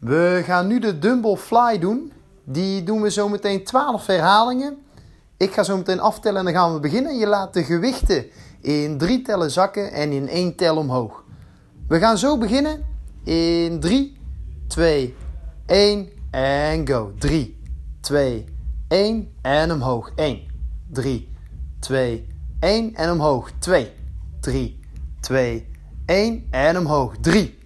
We gaan nu de dumbbell fly doen. Die doen we zo meteen 12 herhalingen. Ik ga zo meteen aftellen en dan gaan we beginnen. Je laat de gewichten in drie tellen zakken en in één tel omhoog. We gaan zo beginnen in 3, 2, 1 en go. 3, 2, 1 en omhoog. 1, 3, 2, 1 en omhoog. 2, 3, 2, 1 en omhoog. 3,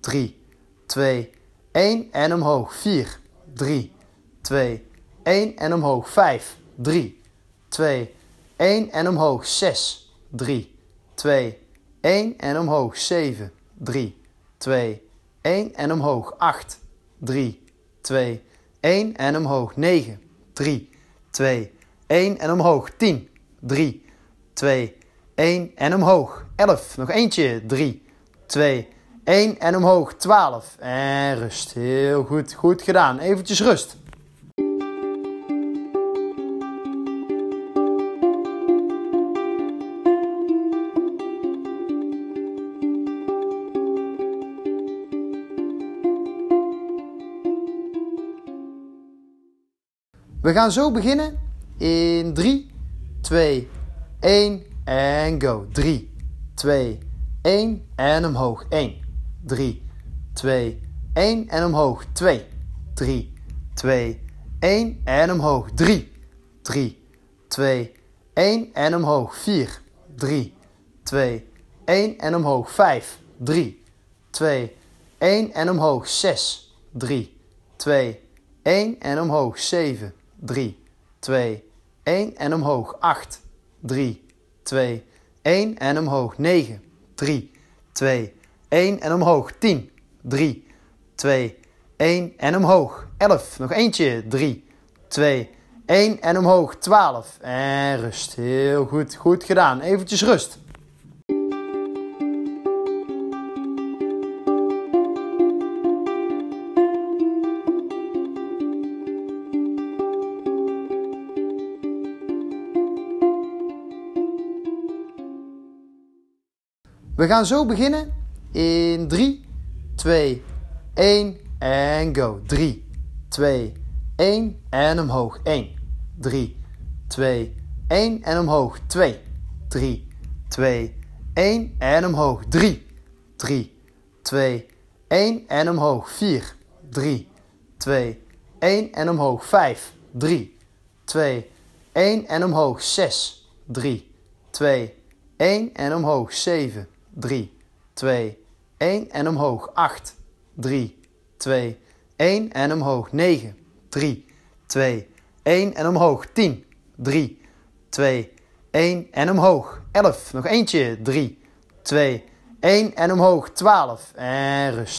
3, 2, 1 en omhoog. 4, 3, 2, 1 en omhoog. 5, 3, 2, 1 en omhoog. 6, 3, 2, 1 en omhoog. 7, 3, 2, 1 en omhoog. 8, 3, 2, 1 en omhoog. 9, 3, 2, 1 en omhoog. 10, 3, 2, 1 en omhoog. 11, nog eentje. 3, 2, 1 en omhoog. 12 en rust. Heel goed, goed gedaan. Eventjes rust. We gaan zo beginnen in 3, 2, 1 en go. 3, 2, 1 en omhoog. 1, 3, 2, 1 en omhoog. 2, 3, 2, 1 en omhoog. 3, 3, 2, 1 en omhoog. 4, 3, 2, 1 en omhoog. 5, 3, 2, 1 en omhoog. 6, 3, 2, 1 en omhoog. 7, 3, 2, 1 en omhoog. 8, 3, 2, 1 en omhoog. 9, 3, 2, 1 en omhoog. 10, 3, 2, 1 en omhoog. 11, nog eentje. 3, 2, 1 en omhoog. 12 en rust. Heel goed, goed gedaan. Eventjes rust. We gaan zo beginnen in 3, 2, 1 en go. 3, 2, 1 en omhoog. 1, 3, 2, 1 en omhoog. 2, 3, 2, 1 en omhoog. 3, 3, 2, 1 en omhoog. 4, 3, 2, 1 en omhoog. 5, 3, 2, 1 en omhoog. 6, 3, 2, 1 en omhoog. 7, 3, 2, 1 en omhoog. 8, 3, 2, 1 en omhoog. 9, 3, 2, 1 en omhoog. 10, 3, 2, 1 en omhoog. 11, nog eentje. 3, 2, 1 en omhoog. 12 en rust.